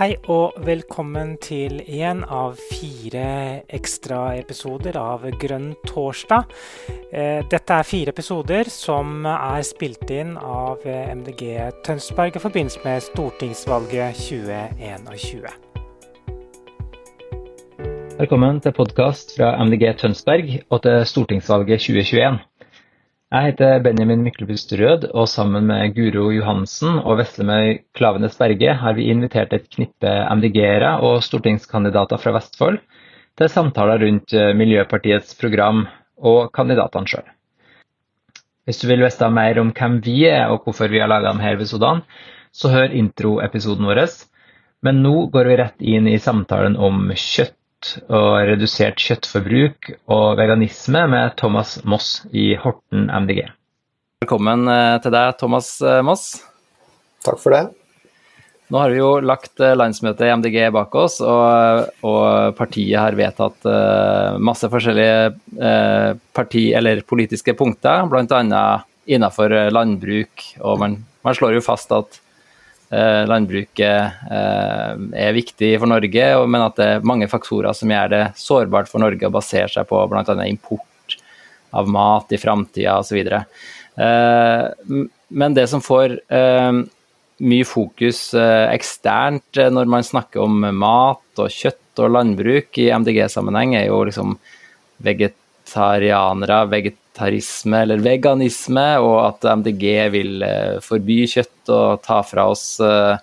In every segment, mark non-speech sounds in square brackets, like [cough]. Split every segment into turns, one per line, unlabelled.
Hei og velkommen til en av fire ekstraepisoder av Grønn torsdag. Eh, dette er fire episoder som er spilt inn av MDG Tønsberg i forbindelse med stortingsvalget 2021.
Velkommen til podkast fra MDG Tønsberg og til stortingsvalget 2021. Jeg heter Benjamin Myklebust Rød, og sammen med Guro Johansen og Veslemøy Klavenes Berge har vi invitert et knippe MDG-ere og stortingskandidater fra Vestfold til samtaler rundt eh, Miljøpartiets program og kandidatene sjøl. Hvis du vil vite mer om hvem vi er og hvorfor vi har laga denne episoden, så hør introepisoden vår. Men nå går vi rett inn i samtalen om kjøtt og redusert kjøttforbruk og veganisme med Thomas Moss i Horten MDG.
Velkommen eh, til deg, Thomas eh, Moss.
Takk for det.
Nå har vi jo lagt eh, landsmøtet i MDG bak oss, og, og partiet har vedtatt masse forskjellige parti, eller politiske punkter, bl.a. innenfor landbruk. Og man, man slår jo fast at landbruket eh, er viktig for Norge, men at det er mange faktorer som gjør det sårbart for Norge å basere seg på bl.a. import av mat i framtida osv. Eh, men det som får mye fokus eksternt når man snakker om mat og kjøtt og landbruk i MDG-sammenheng, er jo liksom vegetarianere, veget vegetarisme eller veganisme, og at MDG vil eh, forby kjøtt og ta fra oss eh,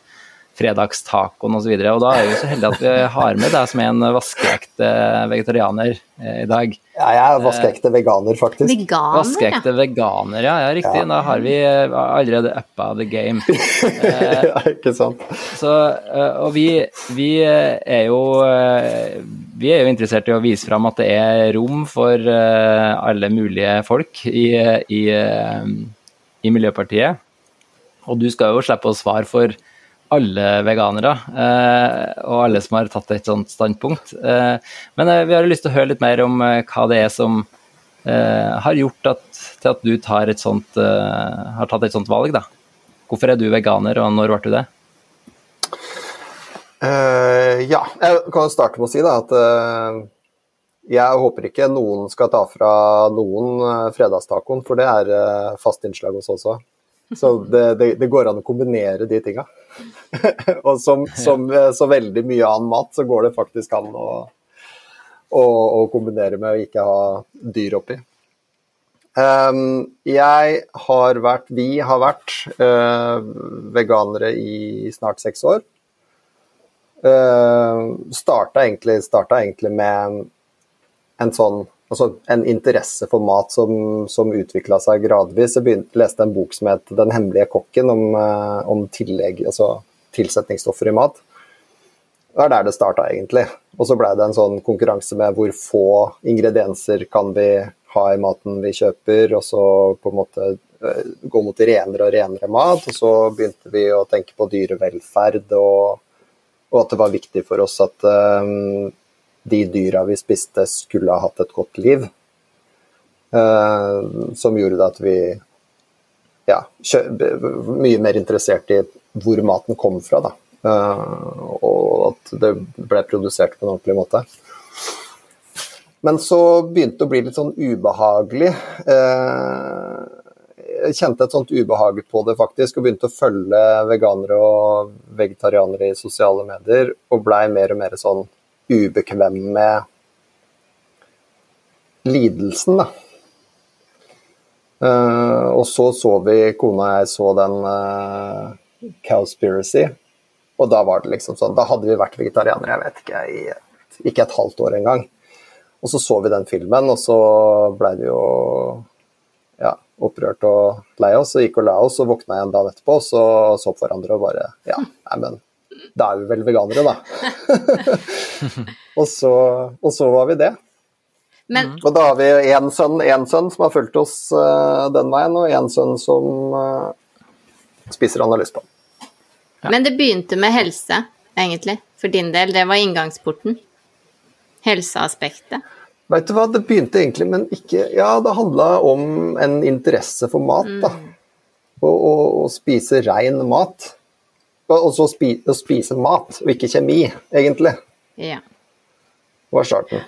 fredagstacoen osv. Og, så og da er vi så heldige at vi har med deg som er en vaskeekte vegetarianer eh, i dag.
Ja, jeg er vaskeekte veganer, faktisk.
Veganer, vaskeekte ja. veganer, ja. ja riktig. Ja. Da har vi allerede uppa the game. [laughs]
ja, ikke sant.
Så, og vi, vi er jo vi er jo interessert i å vise fram at det er rom for alle mulige folk i, i, i Miljøpartiet. Og du skal jo slippe å svare for alle veganere, eh, og alle som har tatt et sånt standpunkt. Eh, men eh, vi har lyst til å høre litt mer om hva det er som har gjort at, til at du et sånt, har tatt et sånt valg. Da. Hvorfor er du veganer, og når ble du det?
Uh, ja, jeg kan starte med å si da, at uh, jeg håper ikke noen skal ta fra noen uh, fredagstacoen, for det er fast innslag hos oss også. Så det, det, det, går an å kombinere de tinga. [laughs] og som, som, så veldig mye annen mat, så går det faktisk an å, å, å kombinere med å ikke ha dyr oppi. Um, jeg har vært, vi har vært uh, veganere i snart seks år. Uh, starta egentlig, starta egentlig med en sånn altså en interesse for mat som, som utvikla seg gradvis. Jeg begynte, leste en bok som het 'Den hemmelige kokken', om, uh, om tillegg, altså tilsetningsstoffer i mat. Det er der det starta, egentlig. Og så blei det en sånn konkurranse med hvor få ingredienser kan vi ha i maten vi kjøper, og så på en måte uh, gå mot renere og renere mat. Og så begynte vi å tenke på dyrevelferd, og, og at det var viktig for oss at um, de dyra vi spiste, skulle ha hatt et godt liv. Uh, som gjorde at vi ja, mye mer interessert i hvor maten kom fra. Da. Uh, og at det ble produsert på en ordentlig måte. Men så begynte det å bli litt sånn ubehagelig. Uh, jeg kjente et sånt ubehag på det, faktisk, og begynte å følge veganere og vegetarianere i sosiale medier, og blei mer og mer sånn ubekvem med lidelsen, da. Uh, og så så vi, kona og jeg så den uh, Cowspiracy, og da var det liksom sånn Da hadde vi vært vegetarianere, jeg vet ikke, i ikke et halvt år engang. Og så så vi den filmen, og så blei vi jo ja, opprørt og lei oss, og gikk og la oss, og våkna igjen dagen etterpå, og så så på hverandre og bare Ja, nei, men da er vi vel veganere, da. [laughs] og, så, og, så, var vi det. Men, og da har vi én sønn, sønn, som har fulgt oss uh, den veien, og én sønn som uh, spiser han har lyst på.
Ja. Men det begynte med helse, egentlig, for din del. Det var inngangsporten. Helseaspektet.
Vet du hva, det begynte egentlig, men ikke Ja, det handla om en interesse for mat, da. Mm. Å, å spise rein mat. Og så spi, å spise mat, og ikke kjemi, egentlig,
Ja.
var starten.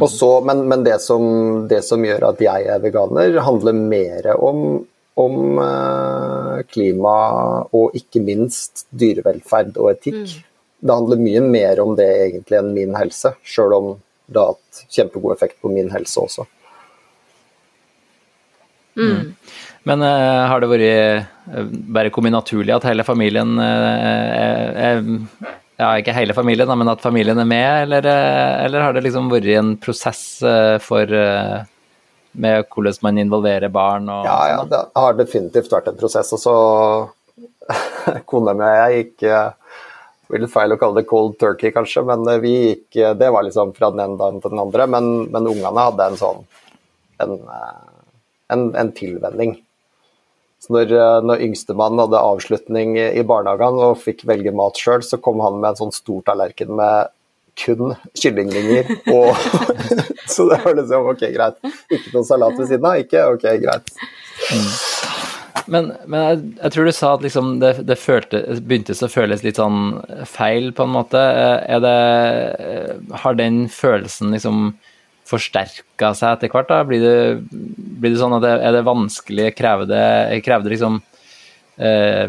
Og så, men men det, som, det som gjør at jeg er veganer, handler mer om, om eh, klima og ikke minst dyrevelferd og etikk. Det handler mye mer om det egentlig enn min helse, sjøl om det har hatt kjempegod effekt på min helse også.
Men uh, har det vært uh, bare kommet naturlig at hele familien eh, er, er Ja, ikke hele familien, men at familien er med, eller, eh, eller har det liksom vært en prosess eh, for eh, med hvordan man involverer barn og
Ja, ja,
sånn,
det har definitivt vært en prosess. Og så [laughs] Kona mi og jeg gikk eh, det blir litt feil å kalle det cold turkey, kanskje, men eh, vi gikk eh, Det var liksom fra den ene dagen til den andre, men, men ungene hadde en sånn en, eh, en, en tilvenning. Så når, eh, når yngstemann hadde avslutning i barnehagen og fikk velge mat sjøl, så kom han med en sånn stor tallerken med kun kyllingvinger. Og, [laughs] så det var liksom ok, greit. Ikke noe salat ved siden av? Ikke? Ok, greit.
Men, men jeg, jeg tror du sa at liksom det, det følte, begynte å føles litt sånn feil, på en måte. Er det, har den følelsen liksom forsterka seg etter hvert? da? Blir det, blir det sånn at det, er det vanskelig, krever det, krever det liksom eh,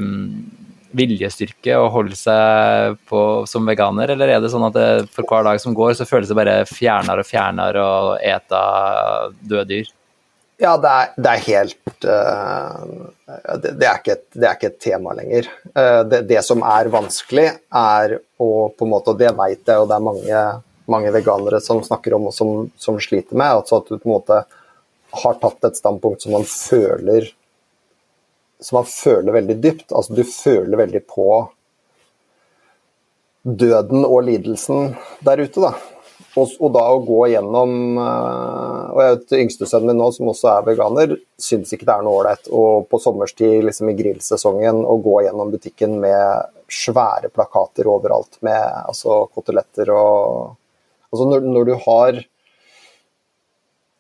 viljestyrke å holde seg på som veganer, eller er det sånn at det, for hver dag som går, så føles det bare fjernere og fjernere å ete døde dyr?
Ja, det er, det er helt uh, det, det, er et, det er ikke et tema lenger. Uh, det som er vanskelig, er å på en måte, og det vet jeg, og det er mange, mange veganere som snakker om og som, som sliter med, altså at du på en måte har tatt et standpunkt som man føler som man føler veldig dypt. Altså du føler veldig på døden og lidelsen der ute, da. Og, og, da å gå gjennom uh, Og jeg vet yngstesønnen min nå, som også er veganer, syns ikke det er noe ålreit på sommerstid liksom i grillsesongen å gå gjennom butikken med svære plakater overalt med altså, koteletter og Altså når, når, du har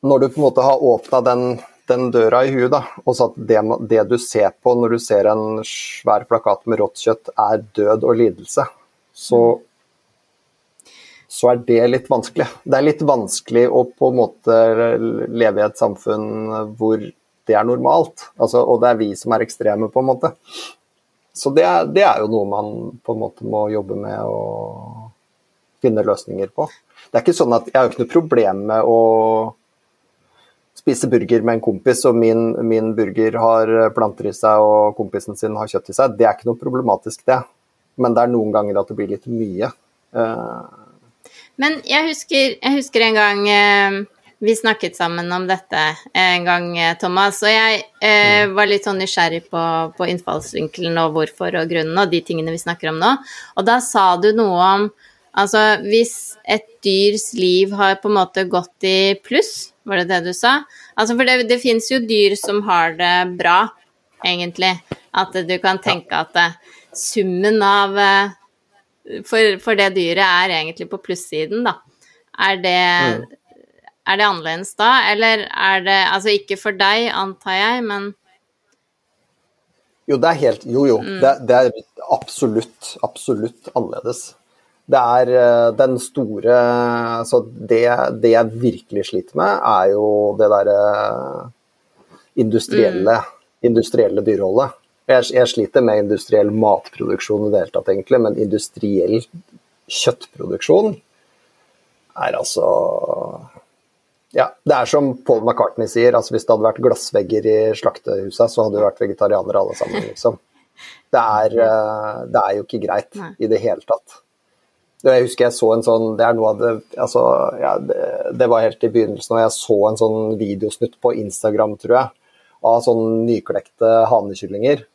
Når du på en måte har åpna den, den, døra i huet, da, og så at det, det du ser på når du ser en svær plakat med rått kjøtt, er død og lidelse, så så er det litt vanskelig. Det er litt vanskelig å på en måte leve i et samfunn hvor det er normalt, altså, og det er vi som er ekstreme, på en måte. Så det er, det er, jo noe man på en måte må jobbe med og finne løsninger på. Det er ikke sånn at Jeg har ikke noe problem med å spise burger med en kompis, og min, min burger har planter i seg og kompisen sin har kjøtt i seg. Det er ikke noe problematisk, det. Men det er noen ganger at det blir litt mye. Uh,
men jeg husker, jeg husker en gang eh, vi snakket sammen om dette en gang, Thomas, og jeg eh, var litt sånn nysgjerrig på, på, innfallsvinkelen og hvorfor og grunnen og de tingene vi snakker om nå. Og da sa du noe om altså hvis et dyrs liv har på en måte gått i pluss, var det det du sa? Altså for det, det fins jo dyr som har det bra, egentlig. At du kan tenke at det, summen av eh, for, for, det dyret er egentlig på plussiden, da. Er det, mm. er det annerledes da, eller er det Altså ikke for deg, antar jeg, men
Jo, det er helt Jo, jo. Mm. Det, det, er absolutt, absolutt annerledes. Det er uh, den store Så det, det, jeg virkelig sliter med, er jo det derre uh, industrielle, mm. industrielle dyreholdet. Jeg, jeg, sliter med industriell matproduksjon i det hele tatt, egentlig, men industriell kjøttproduksjon er altså Ja, det er som Paul McCartney sier, altså hvis det hadde vært glassvegger i slaktehuset, så hadde vi vært vegetarianere alle sammen, liksom. Det er, eh, det er jo ikke greit i det hele tatt. Jeg husker jeg så en sånn Det er noe av det altså, ja, det, det, var helt i begynnelsen, og jeg så en sånn videosnutt på Instagram, tror jeg, av sånn nyklekte hanekyllinger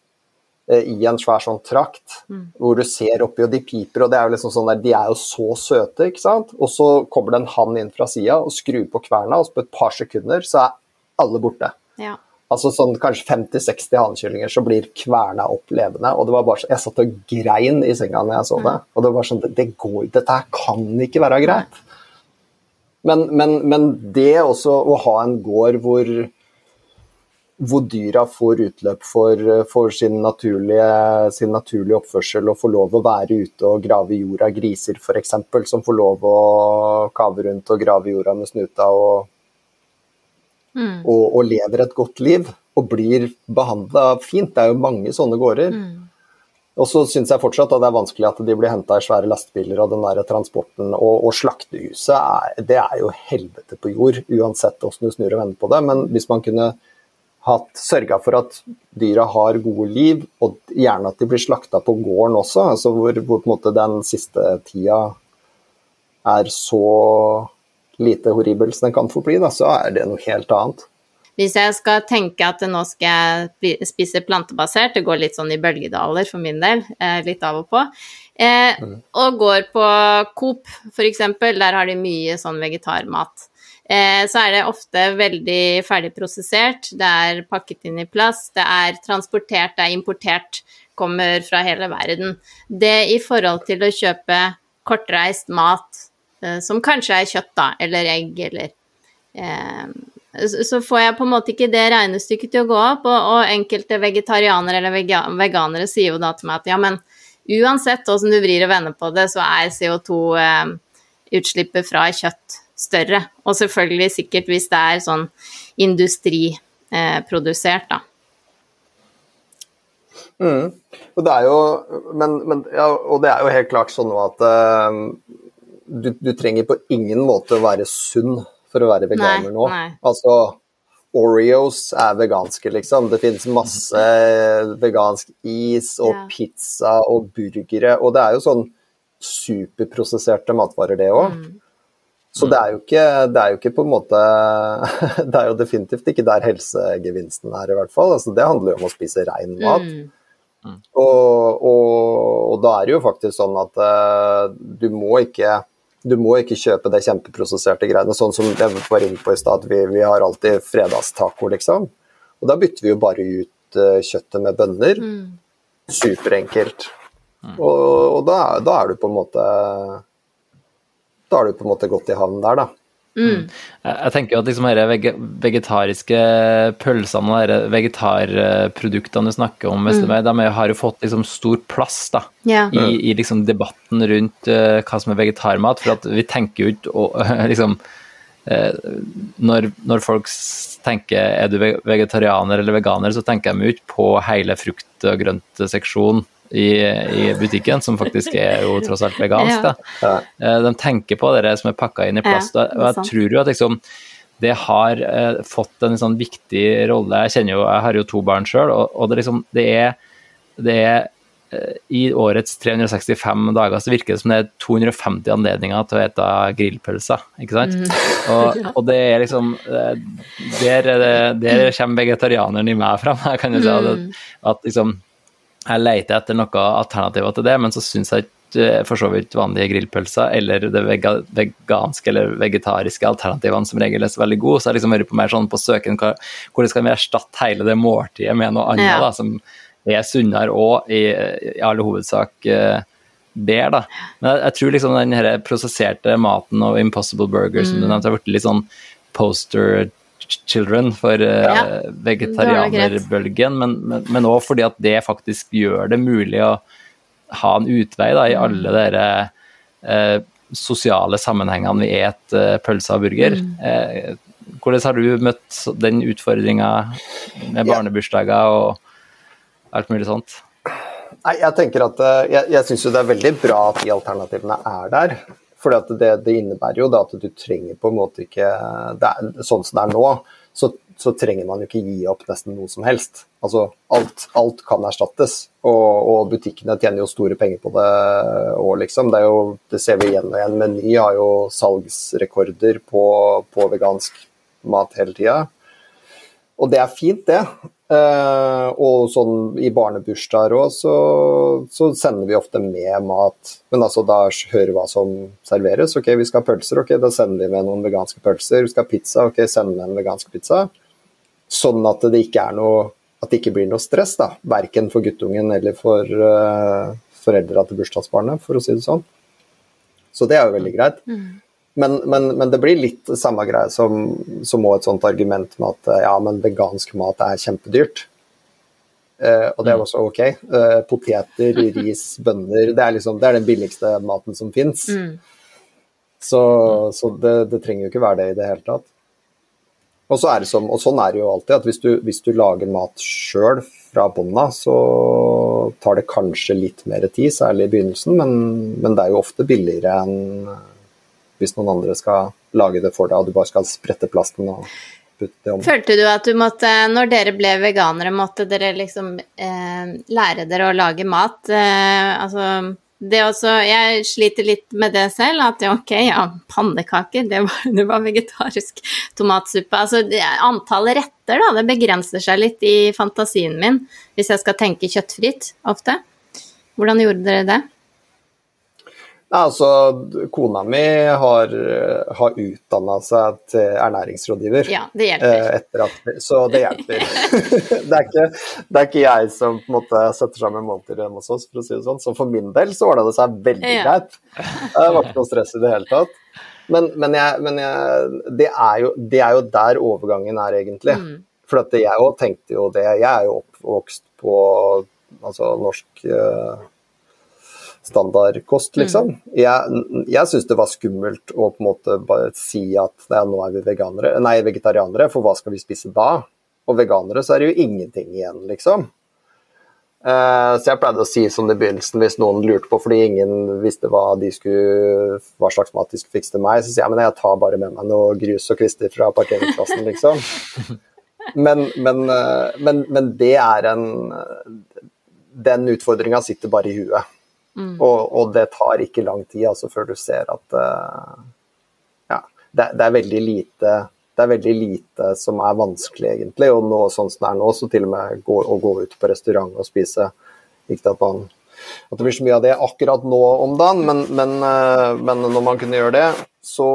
Eh, i en svær sånn trakt, mm. hvor du ser oppi, og de piper, og det er jo liksom sånn der, de er jo så søte, ikke sant. Og så kommer det en hann inn fra sida og skrur på kverna, og på et par sekunder så er alle borte.
Ja.
Altså sånn kanskje 50-60 hanekyllinger, så blir kverna opp levende. Og det var bare så, Jeg satt og grein i senga når jeg så det. Og det var sånn det, går, Dette her kan ikke være greit. Men, men, men det også å ha en gård hvor hvor dyra får utløp for, for sin, naturlige, sin, naturlige, oppførsel og får lov å være ute og grave i jorda. Griser f.eks. som får lov å kave rundt og grave i jorda med snuta og, mm. og, og lever et godt liv og blir behandla fint. Det er jo mange sånne gårder. Mm. Og så syns jeg fortsatt at det er vanskelig at de blir henta i svære lastebiler og den der transporten. Og, og slaktehuset er, det er jo helvete på jord, uansett hvordan du snur og vender på det. Men hvis man kunne hatt sørga for at dyra har gode liv, og gjerne at de blir slakta på gården også, altså hvor, hvor, den siste tida er så lite horribel som den kan få bli, da, så er det noe helt annet.
Hvis jeg skal tenke at nå skal jeg spise plantebasert, det går litt sånn i bølgedaler for min del, eh, litt av og på, eh, mm. og går på Coop f.eks., der har de mye sånn vegetarmat. Eh, så er det ofte veldig ferdigprosessert. Det er pakket inn i plast, det er transportert, det er importert, kommer fra hele verden. Det i forhold til å kjøpe kortreist mat, som kanskje er kjøtt, da, eller egg, eller eh, så får jeg på en måte ikke det regnestykket til å gå opp, og, og enkelte vegetarianere eller veganere sier jo da til meg at ja, men uansett åssen du vrir og vender på det, så er CO2-utslippet fra kjøtt større. Og selvfølgelig sikkert hvis det er sånn industriprodusert, da.
Mm. Og det jo men, men, ja, og det er jo helt klart sånn at uh, du, du, trenger på ingen måte å være sunn for å være veganer nei, nå. Nei. Altså Oreos er veganske, liksom. Det finnes masse vegansk is og ja. pizza og burgere. Og det er jo sånn superprosesserte matvarer, det òg. Mm. Så det er, ikke, det er jo ikke på en måte [laughs] Det er jo definitivt ikke der helsegevinsten er, i hvert fall. Altså, det handler jo om å spise rein mat. Mm. Mm. Og, og, og, da er det jo faktisk sånn at uh, du må ikke du må ikke kjøpe det kjempeprosesserte greiene, sånn som jeg var inne på i stad. Vi, vi, har alltid fredagstaco, liksom. Og da bytter vi jo bare ut uh, kjøttet med bønner. Mm. Superenkelt. Mm. Og, og da, da, er du på en måte da er du på en måte godt i havn der, da.
Mm. Jeg tenker jo at liksom disse vegetariske pølsene og disse vegetarproduktene du snakker om, mm. de har jo fått liksom stor plass da, yeah. i, i liksom debatten rundt uh, hva som er vegetarmat. For at vi tenker jo ikke [laughs] liksom uh, når, når, folk tenker er du vegetarianer eller veganer, så tenker de jo ikke på hele frukt- og grøntseksjonen i, i, butikken, som faktisk er jo tross alt vegansk. da. [laughs] Eh, de tenker på det som er pakka inn i plast. og jeg tror jo at liksom det har uh, fått en sånn viktig rolle. Jeg kjenner jo, jeg har jo to barn sjøl, og, og, det, liksom, det er, det er uh, I årets 365 dager så virker det som det er 250 anledninger til å ete grillpølser, ikke sant? Mm. [laughs] Og, og, det er liksom Der, der kommer vegetarianeren i meg fram, kan jo si. At, mm. at liksom jeg leter etter noen alternativer til det, men så syns jeg ikke eh, for så vidt vanlige grillpølser eller det veganske eller vegetariske alternativene som regel er så veldig gode. Så jeg liksom hører på mer sånn på søken hvordan skal vi erstatte hele det måltidet med noe annet ja. da, som er sunnere og i, i all hovedsak uh, der, da. Men jeg, jeg, tror liksom den her prosesserte maten og Impossible Burger som mm. du nevnte, har blitt litt sånn poster children for uh, ja, vegetarianerbølgen, men òg fordi at det faktisk gjør det mulig å ha en utvei da, i alle dere uh, sosiale sammenhengene vi et uh, pølse og burger. Mm. hvordan har du møtt den utfordringa med barnebursdager og alt mulig sånt?
Nei, Jeg tenker at jeg, jeg syns det er veldig bra at de alternativene er der. For det, det, innebærer jo at du trenger på en måte ikke er, Sånn som det er nå, så, så, trenger man jo ikke gi opp nesten noe som helst. Altså, alt, alt kan erstattes, og, og, butikkene tjener jo store penger på det òg, liksom. Det, jo, det, ser vi igjen og igjen. Meny har jo salgsrekorder på, på vegansk mat hele tida. Og det er fint, det. Uh, og sånn i barnebursdager òg, så, så, sender vi ofte med mat. Men altså da hører hva som serveres. Ok, vi skal ha pølser, ok, da sender vi med noen veganske pølser. Vi skal ha pizza, ok, send med en vegansk pizza. Sånn at det ikke noe at det ikke blir noe stress, da. Verken for guttungen eller for uh, foreldra til bursdagsbarnet, for å si det sånn. Så det er jo veldig greit. Mm. Men, men, men, det blir litt samme greie som, som et sånt argument med at ja, men vegansk mat er kjempedyrt. Eh, og det er mm. også ok. Eh, poteter, [laughs] ris, bønner det er, liksom, det er den billigste maten som fins. Mm. Så, så det, det, trenger jo ikke være det i det hele tatt. Og, så er det som, og sånn er det jo alltid, at hvis du, hvis du lager mat sjøl fra bånda, så tar det kanskje litt mer tid, særlig i begynnelsen, men, men det er jo ofte billigere enn hvis noen andre skal lage det for deg, og du bare skal sprette plasten og putte det om.
Følte du at du måtte, når dere ble veganere, måtte dere liksom eh, lære dere å lage mat? Eh, altså det også Jeg sliter litt med det selv, at ok, ja, pannekaker, det var, det var vegetarisk tomatsuppe. Altså det, antallet retter, da, det begrenser seg litt i fantasien min hvis jeg skal tenke kjøttfritt ofte. Hvordan gjorde dere det?
Altså, kona mi har, har utdanna seg til ernæringsrådgiver.
Ja, det hjelper.
Eh, at, så det hjelper. [laughs] det, er ikke, det, er ikke, jeg som på en måte setter sammen måltider hjemme hos oss, for å si det sånn. Så for min del så ordna det seg veldig ja. greit. Det var ikke noe stress i det hele tatt. Men, men, jeg, men jeg, det, er jo, det, er jo, der overgangen er, egentlig. Mm. For jeg òg tenkte jo det. Jeg er jo oppvokst på altså, norsk uh, standardkost, liksom. Mm. Jeg, jeg syns det var skummelt å på en måte bare si at ja, nå er vi veganere, nei, vegetarianere, for hva skal vi spise da? Og veganere, så er det jo ingenting igjen, liksom. Uh, så jeg pleide å si sånn i begynnelsen, hvis noen lurte på fordi ingen visste hva, de skulle, hva slags mat de skulle fikse til meg, så sier jeg men jeg tar bare med meg noe grus og kvister fra parkeringsplassen, liksom. [laughs] Men, men, uh, men, men det er en Den utfordringa sitter bare i huet. Mm. Og, og, det tar ikke lang tid altså, før du ser at uh, ja, det, det, er veldig lite det er veldig lite som er vanskelig, egentlig. Og nå, sånn som det er nå, så til og med gå, å gå ut på restaurant og spise Ikke at, man, at det blir så mye av det akkurat nå om dagen, men, men, uh, men når man kunne gjøre det, så,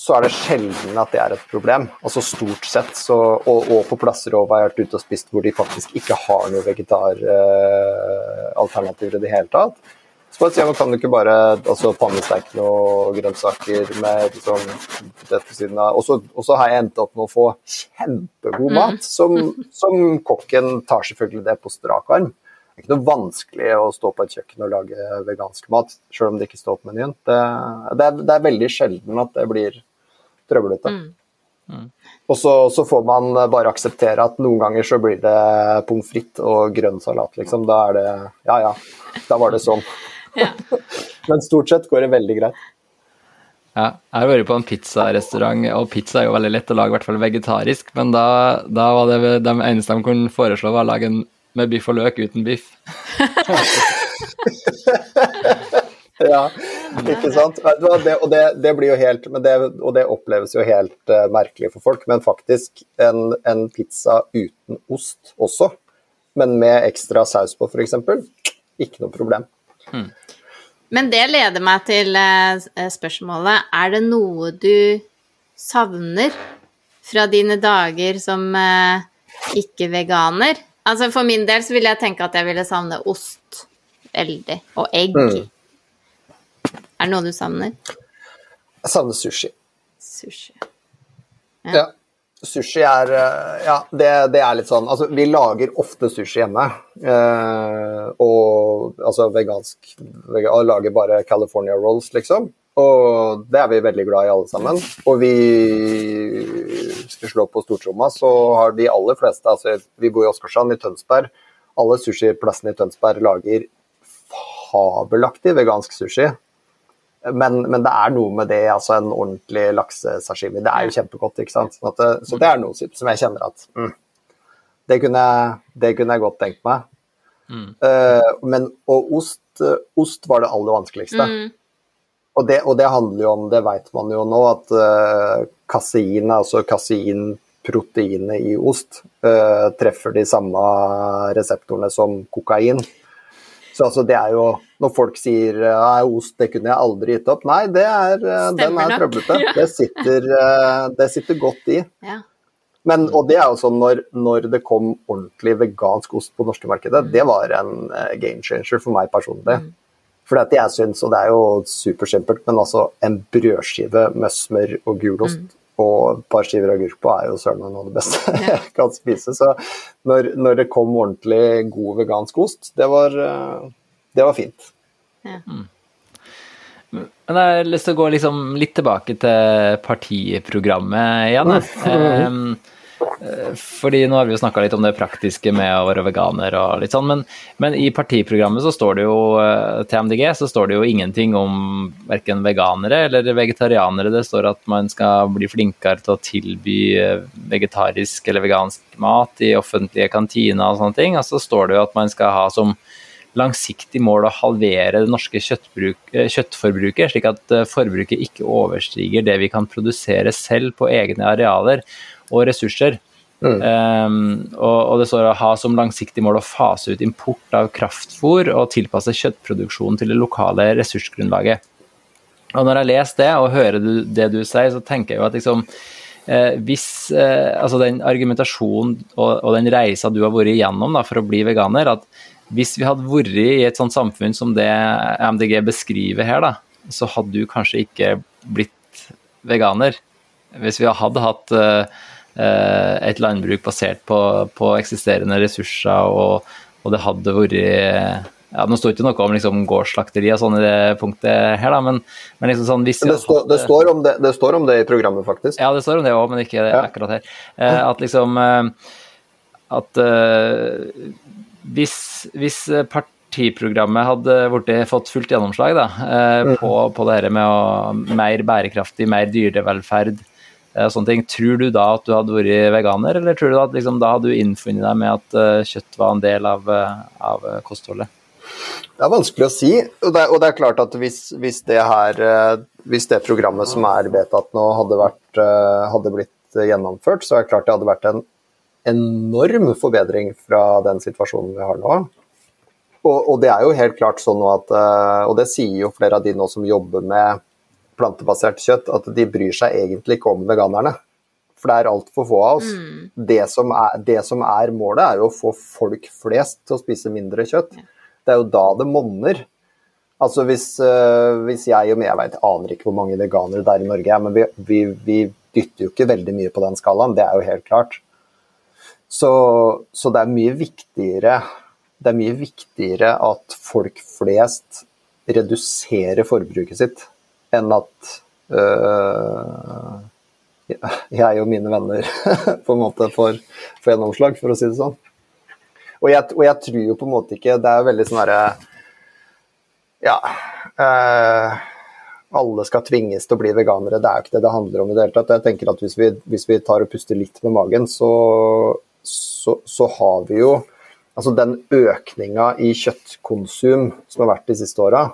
så, er det sjelden at det er et problem. Altså stort sett. Så, og, og, på plasser jeg har vært ute og spist hvor de faktisk ikke har noe vegetaralternativer uh, i det hele tatt så bare si, men Kan du ikke bare altså, pannesteike noen grønnsaker med liksom, det på siden av Og så har jeg endt opp med å få kjempegod mat, mm. som, som, kokken tar selvfølgelig det på strak arm. Det er ikke noe vanskelig å stå på et kjøkken og lage vegansk mat, selv om det ikke står på menyen. Det, det, er, det er, veldig sjelden at det blir trøblete. Mm. Mm. Og så, så, får man bare akseptere at noen ganger så blir det pommes frites og grønn salat, liksom. Da er det Ja ja, da var det sånn. Men stort sett går det veldig greit.
Ja, jeg har vært på en pizzarestaurant, og pizza er jo veldig lett å lage, i hvert fall vegetarisk, men da, da var det de eneste de kunne foreslå, var å lage en med biff og løk uten biff. [laughs]
ja, ikke sant. Det, og det, det, blir jo helt det, Og det oppleves jo helt uh, merkelig for folk, men faktisk en, en, pizza uten ost også, men med ekstra saus på f.eks., ikke noe problem.
Men det leder meg til eh, spørsmålet Er det noe du savner fra dine dager som eh, ikke-veganer? Altså For min del så ville jeg tenke at jeg ville savne ost veldig, og egg. Mm. Er det noe du savner?
Jeg savner sushi.
Sushi.
Ja. ja. Sushi er eh, Ja, det, det, er litt sånn Altså, vi lager ofte sushi hjemme. Eh, og altså vegansk Og lager bare California rolls, liksom. Og det er vi veldig glad i, alle sammen. Og vi skal slå på stortromma, så har de aller fleste altså Vi bor i Åsgårdstrand, i Tønsberg. Alle sushiplassene i Tønsberg lager fabelaktig vegansk sushi. Men, men, det er noe med det, altså en ordentlig laksesashimi. Det er jo kjempegodt, ikke sant. Så, det, så det er noe som jeg kjenner at mm, det, kunne, det, kunne, jeg godt tenkt meg. Mm. Uh, men, og ost, ost, var det aller vanskeligste. Mm. Og, det, og, det, handler jo om, det vet man jo nå, at uh, kasein, altså kaseinproteinet i ost, uh, treffer de samme reseptorene som kokain. Så altså, det er jo Når folk sier at ost, det kunne jeg aldri gitt opp. Nei, det er, eh, den er trøblete. [laughs] Ja. Det, sitter, eh, det, sitter, godt i. Ja. Men, og det er jo sånn når, når, det kom ordentlig vegansk ost på norske markedet, det var en uh, game changer for meg personlig. Mm. For jeg synes, og det er jo supersimpelt, men altså en brødskive med smør og gulost mm. Og et par skiver agurk på er jo søren meg noe av det beste [laughs] jeg kan spise. Så når, når, det kom ordentlig god vegansk ost, det var, eh, det var fint. Ja. Mm.
Men jeg har lyst til å gå liksom litt tilbake til partiprogrammet igjen. Eh, fordi nå har vi jo snakka litt om det praktiske med å være veganer og litt sånn, men, men, i partiprogrammet så står det jo eh, til MDG så står det jo ingenting om verken veganere eller vegetarianere. Det står at man skal bli flinkere til å tilby eh, vegetarisk eller vegansk mat i offentlige kantiner og sånne ting. Og så står det jo at man skal ha som langsiktig mål å halvere det norske kjøttforbruket, slik at forbruket ikke overstiger det vi kan produsere selv på egne arealer og ressurser. Mm. Um, og, og, det står å ha som langsiktig mål å fase ut import av kraftfôr og tilpasse kjøttproduksjonen til det lokale ressursgrunnlaget. Og Når jeg leser det og hører det du sier, så tenker jeg jo at liksom, eh, hvis eh, altså den argumentasjonen og, og, den reisa du har vært igjennom da, for å bli veganer, at hvis vi hadde vært i et sånt samfunn som det MDG beskriver her, da, så hadde du kanskje ikke blitt veganer. Hvis vi hadde hatt Eh, et landbruk basert på, på eksisterende ressurser, og, og, det hadde vært ja, Nå står ikke noe om liksom, gårdsslakteri og sånn i det punktet her, da, men, men liksom sånn hvis
det, står, det, står det, det, står om det, i programmet, faktisk.
Ja, det står om det òg, men ikke ja. akkurat her. Eh, at liksom eh, At hvis, hvis partiprogrammet hadde fått fullt gjennomslag da, uh, på, på det her med å mer bærekraftig, mer dyrevelferd, Eh, sånne ting. Tror du da at du hadde vært veganer, eller tror du da at liksom, da hadde du innfunnet deg med at uh, kjøtt var en del av, uh, av, kostholdet?
Det er vanskelig å si. Og det, og det er klart at hvis, hvis, det her, hvis det programmet som er vedtatt nå, hadde, vært, hadde blitt gjennomført, så er det klart det hadde vært en enorm forbedring fra den situasjonen vi har nå. Og, og det er jo helt klart sånn at, og det sier jo flere av de nå som jobber med plantebasert kjøtt, at de bryr seg egentlig ikke om veganerne. For det er altfor få av oss. Mm. Det, som er, det, som er, målet, er jo å få folk flest til å spise mindre kjøtt. Ja. Det er jo da det monner. Altså hvis, uh, hvis jeg og jeg vet, aner ikke hvor mange veganere det er i Norge, men vi, vi, vi, dytter jo ikke veldig mye på den skalaen, det er jo helt klart. Så, så det er viktigere det er mye viktigere at folk flest reduserer forbruket sitt enn at øh, [laughs] jeg og mine venner [laughs] på en måte får, får gjennomslag, for å si det sånn. Og jeg, og jeg, tror jo på en måte ikke Det er veldig sånn herre Ja. Øh, alle skal tvinges til å bli veganere. Det er jo ikke det det handler om i det hele tatt. Jeg tenker at Hvis vi, hvis vi tar og puster litt med magen, så, så, så har vi jo altså den økninga i kjøttkonsum som har vært de siste åra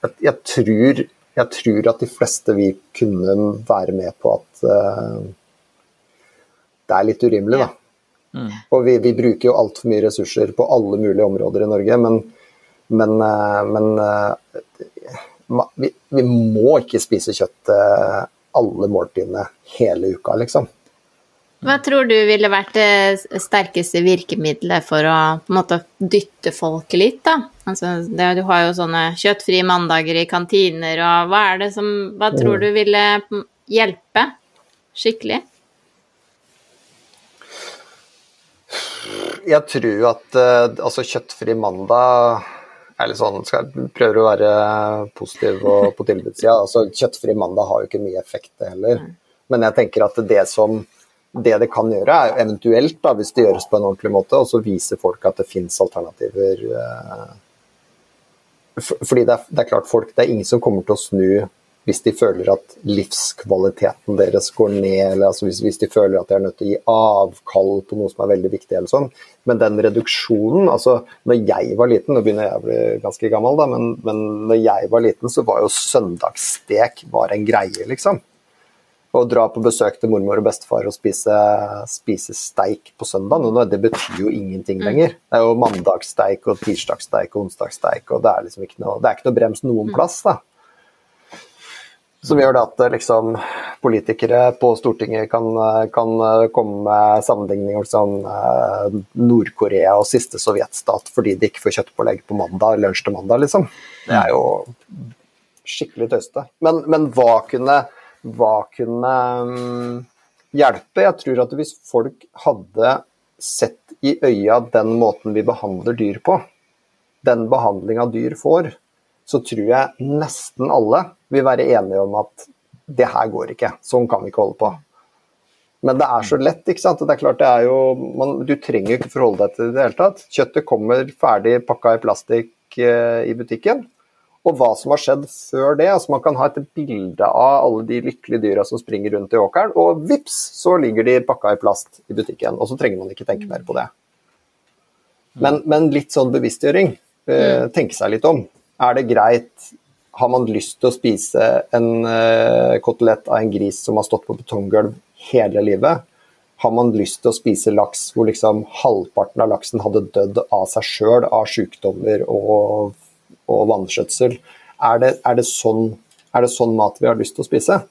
jeg, jeg, tror, jeg, tror, at de fleste vi kunne være med på at uh, det er litt urimelig, da. Mm. Og vi, vi, bruker jo altfor mye ressurser på alle mulige områder i Norge, men, men, uh, men uh, vi, vi, må ikke spise kjøtt alle måltidene hele uka, liksom.
Hva tror du ville vært det sterkeste virkemidlet for å på en måte dytte folk litt, da? Altså, det, du har jo sånne kjøttfrie mandager i kantiner, og hva er det som Hva tror du ville hjelpe skikkelig?
Jeg tror at uh, altså kjøttfri mandag er litt sånn, skal jeg Prøver å være positiv og på tilbudssida. Altså, kjøttfri mandag har jo ikke mye effekt, det heller. Men jeg tenker at det som det det kan gjøre, er eventuelt, da, hvis det gjøres på en ordentlig måte, og så viser folk at det finnes alternativer. Eh, fordi det er, det er, klart folk, det er ingen som kommer til å snu hvis de føler at livskvaliteten deres går ned, eller altså hvis, hvis, de føler at de er nødt til å gi avkall på noe som er veldig viktig. eller sånn. Men den reduksjonen altså når jeg var liten, Nå begynner jeg å bli ganske gammel, da, men, men når jeg var liten, så var jo søndagsstek var en greie, liksom å dra på besøk til mormor og bestefar og spise, spise steik på søndag. Nå, Det betyr jo ingenting mm. lenger. Det er jo mandagssteik og tirsdagssteik og onsdagssteik, og det er liksom ikke noe, det er ikke noe brems noen mm. plass. da. Som gjør det at liksom, politikere på Stortinget kan, kan komme med sammenligninger som sånn, Nord-Korea og siste sovjetstat fordi de ikke får kjøttpålegg på mandag, lunsj til mandag, liksom. Det er jo skikkelig tøyste. Men, men hva kunne, hva kunne um, hjelpe? Jeg tror at hvis folk hadde sett i øya den måten vi behandler dyr på, den behandlinga dyr får, så tror jeg nesten alle vil være enige om at det her går ikke, sånn kan vi ikke holde på. Men det er så lett. ikke sant? Det er klart det er jo, man, Du trenger ikke forholde deg til det i det hele tatt. Kjøttet kommer ferdig pakka i plastikk eh, i butikken. Og hva som har skjedd før det. altså Man kan ha et bilde av alle de lykkelige dyra som springer rundt i åkeren, og vips, så ligger de pakka i plast i butikken. Og så trenger man ikke tenke mer på det. Men, men litt sånn bevisstgjøring. Eh, tenke seg litt om. Er det greit har man lyst til å spise en eh, kotelett av en gris som har stått på betonggulv hele livet? Har man lyst til å spise laks hvor liksom halvparten av laksen hadde dødd av seg sjøl av sykdommer og, og vannskjøtsel. Er det, er, det sånn, er det, sånn, mat vi har lyst til å spise?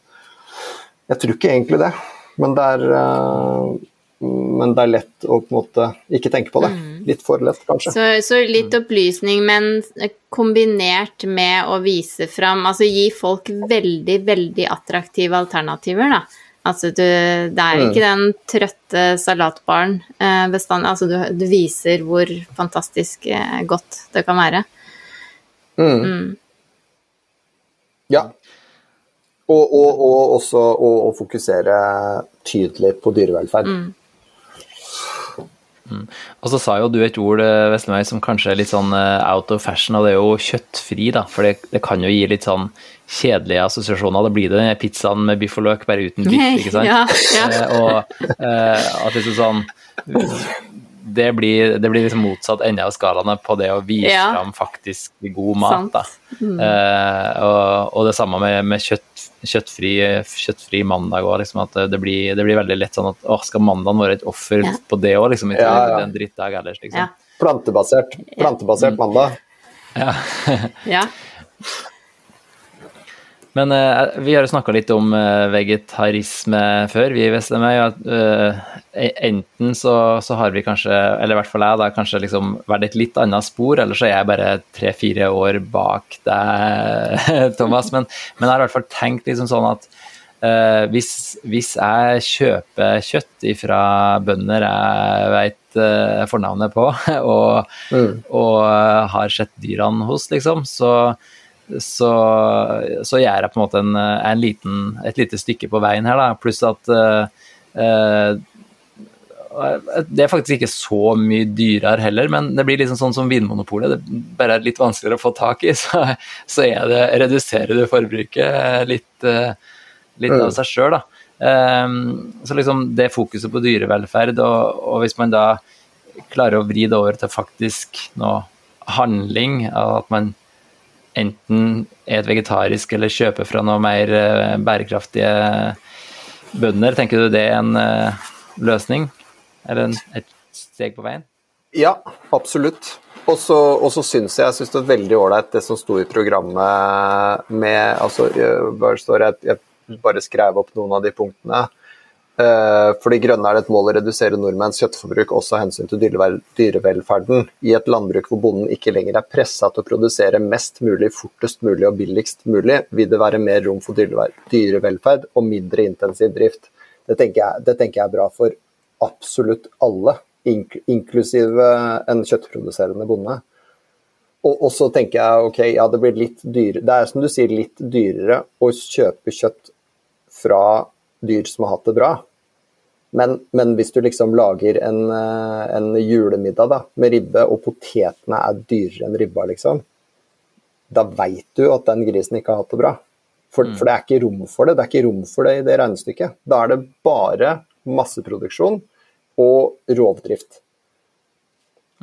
Jeg tror ikke egentlig det, men det er uh, men det er lett å på en måte ikke tenke på det. Mm. Litt for lett, kanskje.
Så, så, litt opplysning, men kombinert med å vise fram Altså gi folk veldig, veldig attraktive alternativer, da. Altså du, det er ikke mm. den trøtte salatbaren eh, bestandig. Altså du, du, viser hvor fantastisk eh, godt det kan være.
Mm. mm. Ja. Og, og, og også å, fokusere tydelig på dyrevelferd. Mm.
Mm. Og så sa jo du et ord eh, Veslemøy, som kanskje er litt sånn eh, out of fashion, og det er jo kjøttfri. da, For det, det kan jo gi litt sånn kjedelige assosiasjoner. Da blir det den pizzaen med biff og løk, bare uten [laughs] biff, ikke sant?
Ja, ja.
Eh, og eh, at liksom sånn det blir, det blir liksom motsatt ende av skalaene på det å vise ja. fram faktisk god mat. Da. Mm. Eh, og, og, det samme med, med kjøtt, kjøttfri, kjøttfri, mandag òg. Liksom, at det blir, det blir, veldig lett sånn at å, skal mandagen være et offer ja. på det òg? Liksom, ja, ja. en drittdag ellers, liksom.
Plantebasert, plantebasert mandag.
Ja. [laughs] Men uh, vi har jo snakka litt om uh, vegetarisme før, vi i Veslemøy. Uh, enten så, så, har vi kanskje, eller i hvert fall jeg, da, kanskje liksom vært et litt annet spor, eller så er jeg bare tre-fire år bak deg, [laughs] Thomas. Men, men, jeg har i hvert fall tenkt liksom sånn at hvis, hvis, jeg kjøper kjøtt fra bønder jeg vet fornavnet på, [laughs] og, mm. og har sett dyrene hos, liksom, så så, så gjør jeg på en måte en, en liten, et lite stykke på veien her, da. Pluss at uh, det er faktisk ikke så mye dyrere heller, men det blir liksom sånn som Vinmonopolet. Det bare er litt vanskeligere å få tak i, [laughs] så, så det, reduserer du forbruket litt, litt av seg sjøl, da. Så liksom det fokuset på dyrevelferd, og, og, hvis man da klarer å vri det over til faktisk noe handling, at man enten et vegetarisk eller kjøper fra noe mer eh, bærekraftige bønder. Tenker du det er en uh, løsning? Eller et steg på veien?
Ja, absolutt. Og så syns jeg, jeg synes det er veldig ålreit det som sto i programmet med altså, jeg, jeg bare skrev opp noen av de punktene. Eh, for De Grønne er det et mål å redusere nordmenns kjøttforbruk også av hensyn til dyrevelferden. I et landbruk hvor bonden ikke lenger er pressa til å produsere mest mulig, fortest mulig og billigst mulig, vil det være mer rom for dyrevelferd og mindre intensiv drift. Det tenker jeg, det tenker jeg er bra for absolutt alle, inklusive en kjøttproduserende bonde. Og, så tenker jeg ok, ja det blir litt dyrere, det er som du sier litt dyrere å kjøpe kjøtt fra dyr som har hatt det bra, men, men, hvis du liksom lager en, eh, en julemiddag da, med ribbe, og potetene er dyrere enn ribba, liksom, da veit du at den grisen ikke har hatt det bra. For, mm. for, det er ikke rom for det. Det er ikke rom for det i det regnestykket. Da er det bare masseproduksjon og rovdrift.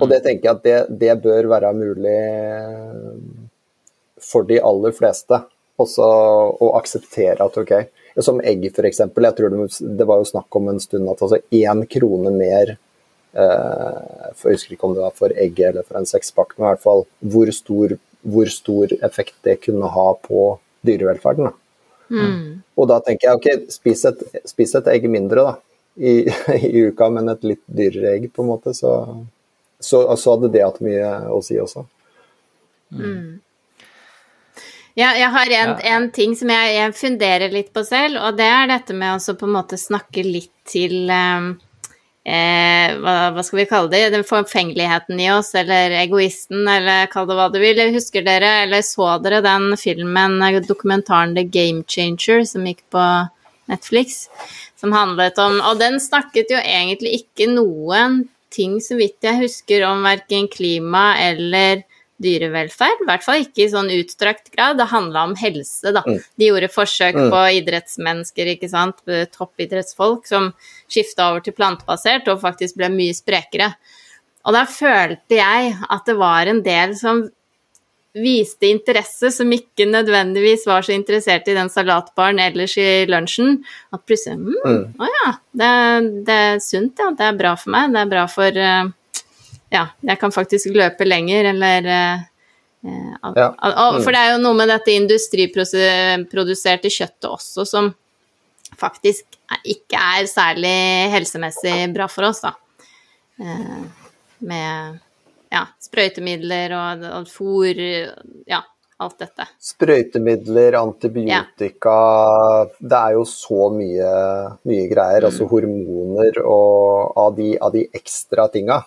Og det mm. tenker jeg at det, det bør være mulig for de aller fleste. Også å akseptere at ok, som egg, f.eks. Jeg tror det, det, var jo snakk om en stund at altså én krone mer eh, Jeg husker ikke om det var for egg eller for en sekspakk, men i hvert fall hvor stor, hvor stor effekt det kunne ha på dyrevelferden.
Mm.
Og da tenker jeg ok, spis et, spis et egg mindre da, i, [laughs] i uka, men et litt dyrere egg, på en måte. Så, så, så hadde det hatt mye å si også.
Mm. Ja, jeg har en,
Ja.
en ting som jeg, jeg funderer litt på selv, og det er dette med å på en måte snakke litt til eh, eh, hva, hva skal vi kalle det? Den forfengeligheten i oss, eller egoisten, eller kall det hva du vil. Husker dere, eller så dere den filmen, eh, dokumentaren The Game Changer, som gikk på Netflix? Som handlet om Og den snakket jo egentlig ikke noen ting, så vidt jeg husker, om verken klima eller dyrevelferd. I hvert fall ikke i sånn utstrakt grad. Det handla om helse, da.
Mm.
De gjorde forsøk
Mm.
på idrettsmennesker, ikke sant. Toppidrettsfolk som skifta over til plantebasert og faktisk ble mye sprekere. Og da følte jeg at det var en del som viste interesse, som ikke nødvendigvis var så interessert i den salatbaren ellers i lunsjen. At plutselig mm,
Mm.
Å ja, det, det er sunt, ja. Det er bra for meg. Det er bra for eh, Ja, jeg kan faktisk løpe lenger, eller eh,
Ja. Mm.
For det er jo noe med dette industriproduserte kjøttet også som faktisk ikke er særlig helsemessig bra for oss, da. Eh, med ja, sprøytemidler og, og fôr, ja, alt dette.
Sprøytemidler, antibiotika Det er jo så mye, mye greier. Altså hormoner og av de, av de ekstra tinga.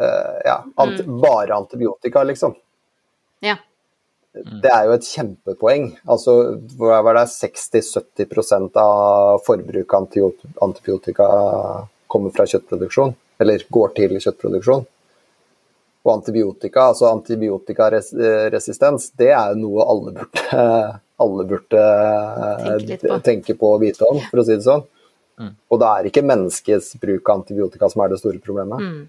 Eh, ja, ant, bare antibiotika, liksom.
Ja.
Det er jo et kjempepoeng. Altså, hva var det 60-70 av forbruket av antibio- antibiotika kommer fra kjøttproduksjon, eller går til kjøttproduksjon. Og antibiotika, altså antibiotikaresistens, det er jo noe alle burde, [laughs] alle burde
Tenke på.
tenke på og vite om, for å si det sånn.
Mm.
Og det er ikke menneskets bruk av antibiotika som er det store problemet.
Mm.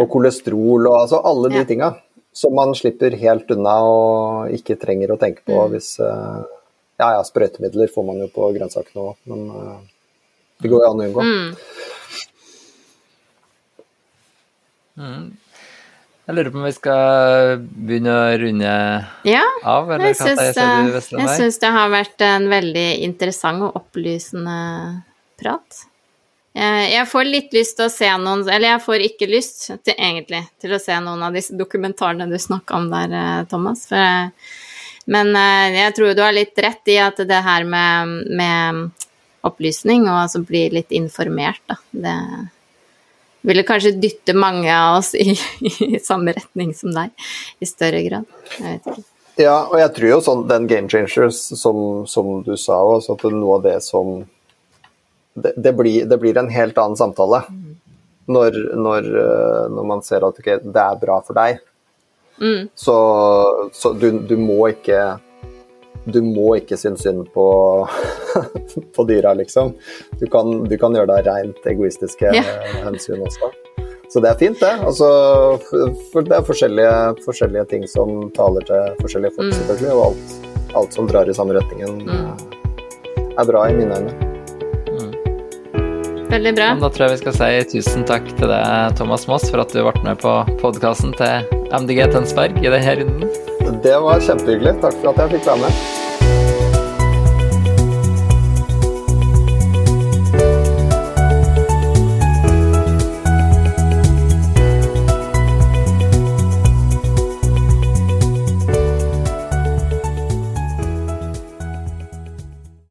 Og kolesterol og altså alle de
Ja.
tinga som man slipper helt unna og ikke trenger å tenke på
Mm.
hvis eh, Ja ja, sprøytemidler får man jo på grønnsakene òg, men eh, det går jo an å unngå.
Mm.
Mm. Jeg lurer på om vi skal begynne å runde
Ja,
av, eller
jeg syns, eh, jeg syns det har vært en veldig interessant og opplysende prat. Jeg jeg får litt lyst til å se noen Eller jeg får ikke lyst til, egentlig til å se noen av disse dokumentarene du snakka om der, eh, Thomas. For, eh, men eh, jeg tror du har litt rett i at det her med, med opplysning og altså bli litt informert, da, det ville kanskje dytte mange av oss i, [laughs] i samme retning som deg, i større grad. Jeg vet ikke.
Ja, og jeg tror jo sånn den Game Changers, som, som du sa også, at noe av det som Det, det, blir, det blir en helt annen samtale når, når, eh, når man ser at okay, det er bra for deg.
Mm.
Så, så du, du må ikke du må ikke synes synd på, [laughs] på dyra, liksom. Du kan, du kan gjøre deg rent egoistiske
Ja.
hensyn også. Så det er fint, det. Altså, det er forskjellige, forskjellige ting som taler til forskjellige folk,
Mm.
selvfølgelig. Og alt, alt som drar i samme retningen,
Mm.
er bra i mine øyne.
Veldig bra.
Men da tror jeg vi skal si tusen takk til deg, Thomas Moss, for at du ble med på podkasten til MDG Tønsberg i denne runden.
Det var kjempehyggelig. Takk for at jeg fikk være med.